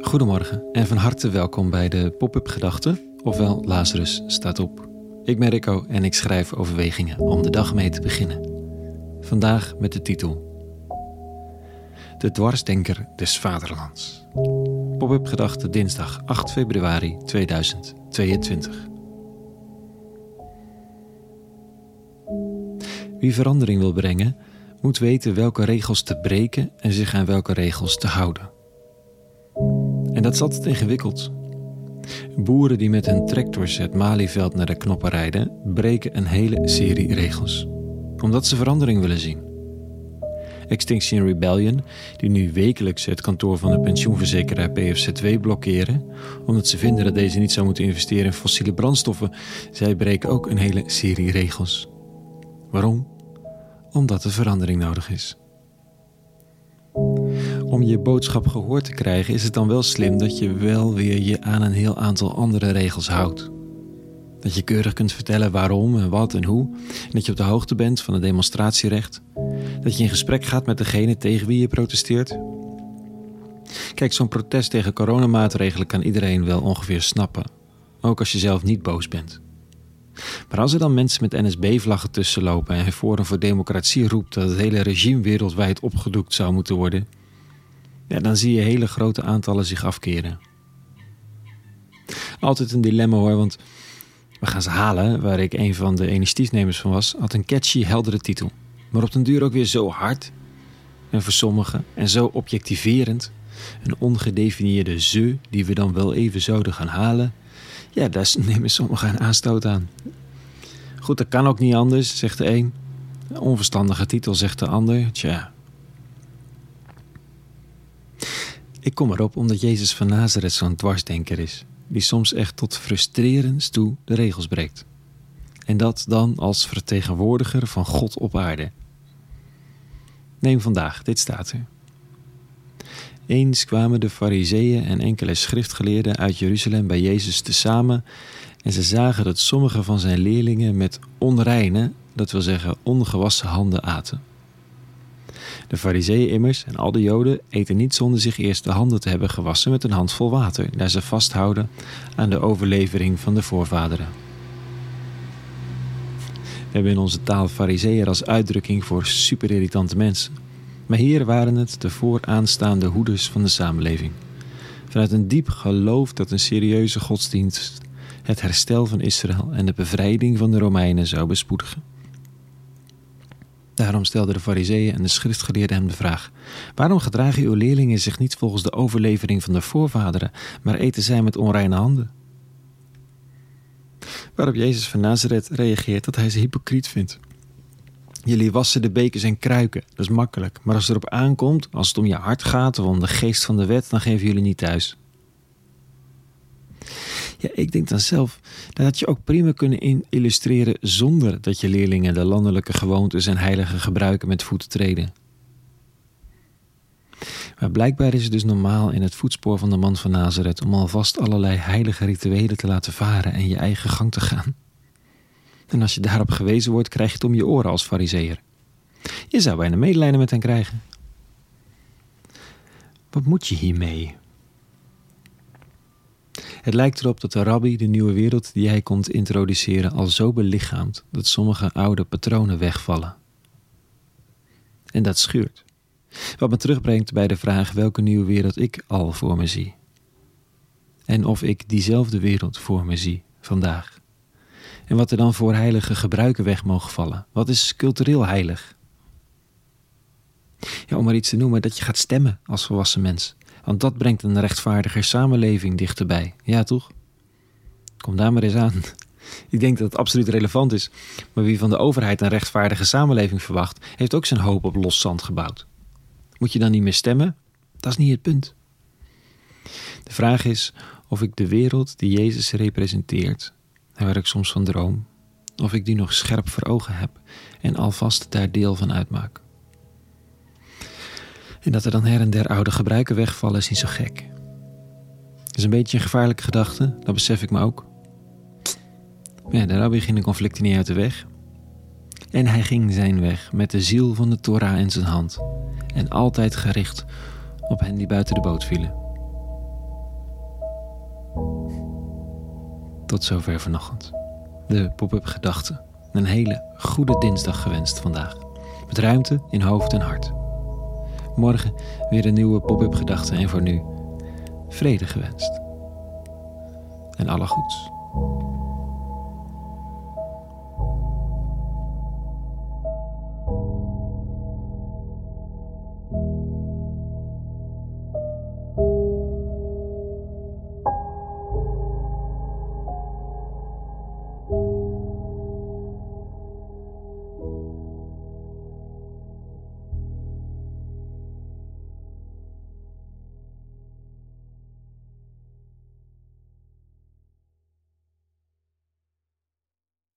Goedemorgen en van harte welkom bij de Pop-up Gedachten, ofwel Lazarus staat op. Ik ben Rico en ik schrijf overwegingen om de dag mee te beginnen. Vandaag met de titel De dwarsdenker des vaderlands. Pop-up Gedachten dinsdag 8 februari 2022. Wie verandering wil brengen, moet weten welke regels te breken en zich aan welke regels te houden. Dat is altijd ingewikkeld. Boeren die met hun tractors het Malieveld naar de knoppen rijden, breken een hele serie regels, omdat ze verandering willen zien. Extinction Rebellion, die nu wekelijks het kantoor van de pensioenverzekeraar PFZ2 blokkeren, omdat ze vinden dat deze niet zou moeten investeren in fossiele brandstoffen, zij breken ook een hele serie regels. Waarom? Omdat er verandering nodig is. Om je boodschap gehoord te krijgen is het dan wel slim dat je wel weer je aan een heel aantal andere regels houdt. Dat je keurig kunt vertellen waarom en wat en hoe. En dat je op de hoogte bent van het demonstratierecht. Dat je in gesprek gaat met degene tegen wie je protesteert. Kijk, zo'n protest tegen coronamaatregelen kan iedereen wel ongeveer snappen. Ook als je zelf niet boos bent. Maar als er dan mensen met NSB-vlaggen tussenlopen en Forum voor Democratie roept dat het hele regime wereldwijd opgedoekt zou moeten worden, ja, dan zie je hele grote aantallen zich afkeren. Altijd een dilemma hoor, want We gaan ze halen, waar ik een van de initiatiefnemers van was, had een catchy, heldere titel. Maar op den duur ook weer zo hard en voor sommigen en zo objectiverend. Een ongedefinieerde ze die we dan wel even zouden gaan halen. Ja, daar nemen sommigen een aanstoot aan. Goed, dat kan ook niet anders, zegt de een. Een onverstandige titel, zegt de ander. Tja. Ik kom erop omdat Jezus van Nazareth zo'n dwarsdenker is, die soms echt tot frustrerends toe de regels breekt. En dat dan als vertegenwoordiger van God op aarde. Neem vandaag, dit staat er. Eens kwamen de fariseeën en enkele schriftgeleerden uit Jeruzalem bij Jezus tezamen en ze zagen dat sommige van zijn leerlingen met onreine, dat wil zeggen ongewassen handen aten. De fariseeën immers en al de joden eten niet zonder zich eerst de handen te hebben gewassen met een handvol water, daar ze vasthouden aan de overlevering van de voorvaderen. We hebben in onze taal fariseeën als uitdrukking voor superirritante mensen. Maar hier waren het de vooraanstaande hoeders van de samenleving. Vanuit een diep geloof dat een serieuze godsdienst het herstel van Israël en de bevrijding van de Romeinen zou bespoedigen. Daarom stelden de fariseeën en de schriftgeleerden hem de vraag: Waarom gedragen uw leerlingen zich niet volgens de overlevering van de voorvaderen, maar eten zij met onreine handen? Waarop Jezus van Nazareth reageert dat hij ze hypocriet vindt. Jullie wassen de bekers en kruiken, dat is makkelijk. Maar als het erop aankomt, als het om je hart gaat of om de geest van de wet, dan geven jullie niet thuis. Ja, ik denk dan zelf, dat had je ook prima kunnen illustreren zonder dat je leerlingen de landelijke gewoontes en heilige gebruiken met voeten treden. Maar blijkbaar is het dus normaal in het voetspoor van de man van Nazareth om alvast allerlei heilige rituelen te laten varen en je eigen gang te gaan. En als je daarop gewezen wordt, krijg je het om je oren als fariseer. Je zou bijna medelijden met hen krijgen. Wat moet je hiermee? Het lijkt erop dat de rabbi de nieuwe wereld die hij komt introduceren al zo belichaamt dat sommige oude patronen wegvallen. En dat schuurt. Wat me terugbrengt bij de vraag welke nieuwe wereld ik al voor me zie. En of ik diezelfde wereld voor me zie vandaag. En wat er dan voor heilige gebruiken weg mogen vallen. Wat is cultureel heilig? Ja, om maar iets te noemen, dat je gaat stemmen als volwassen mens. Want dat brengt een rechtvaardiger samenleving dichterbij. Ja, toch? Kom daar maar eens aan. Ik denk dat het absoluut relevant is. Maar wie van de overheid een rechtvaardige samenleving verwacht, heeft ook zijn hoop op los zand gebouwd. Moet je dan niet meer stemmen? Dat is niet het punt. De vraag is of ik de wereld die Jezus representeert, en waar ik soms van droom, of ik die nog scherp voor ogen heb en alvast daar deel van uitmaak. En dat er dan her en der oude gebruiken wegvallen is niet zo gek. Het is een beetje een gevaarlijke gedachte, dat besef ik me ook. Ja, de rabbi ging de conflicten niet uit de weg. En hij ging zijn weg met de ziel van de Torah in zijn hand. En altijd gericht op hen die buiten de boot vielen. Tot zover vanochtend. De pop-up gedachten. Een hele goede dinsdag gewenst vandaag. Met ruimte in hoofd en hart. Morgen weer een nieuwe pop-up gedachte en voor nu vrede gewenst. En alle goeds.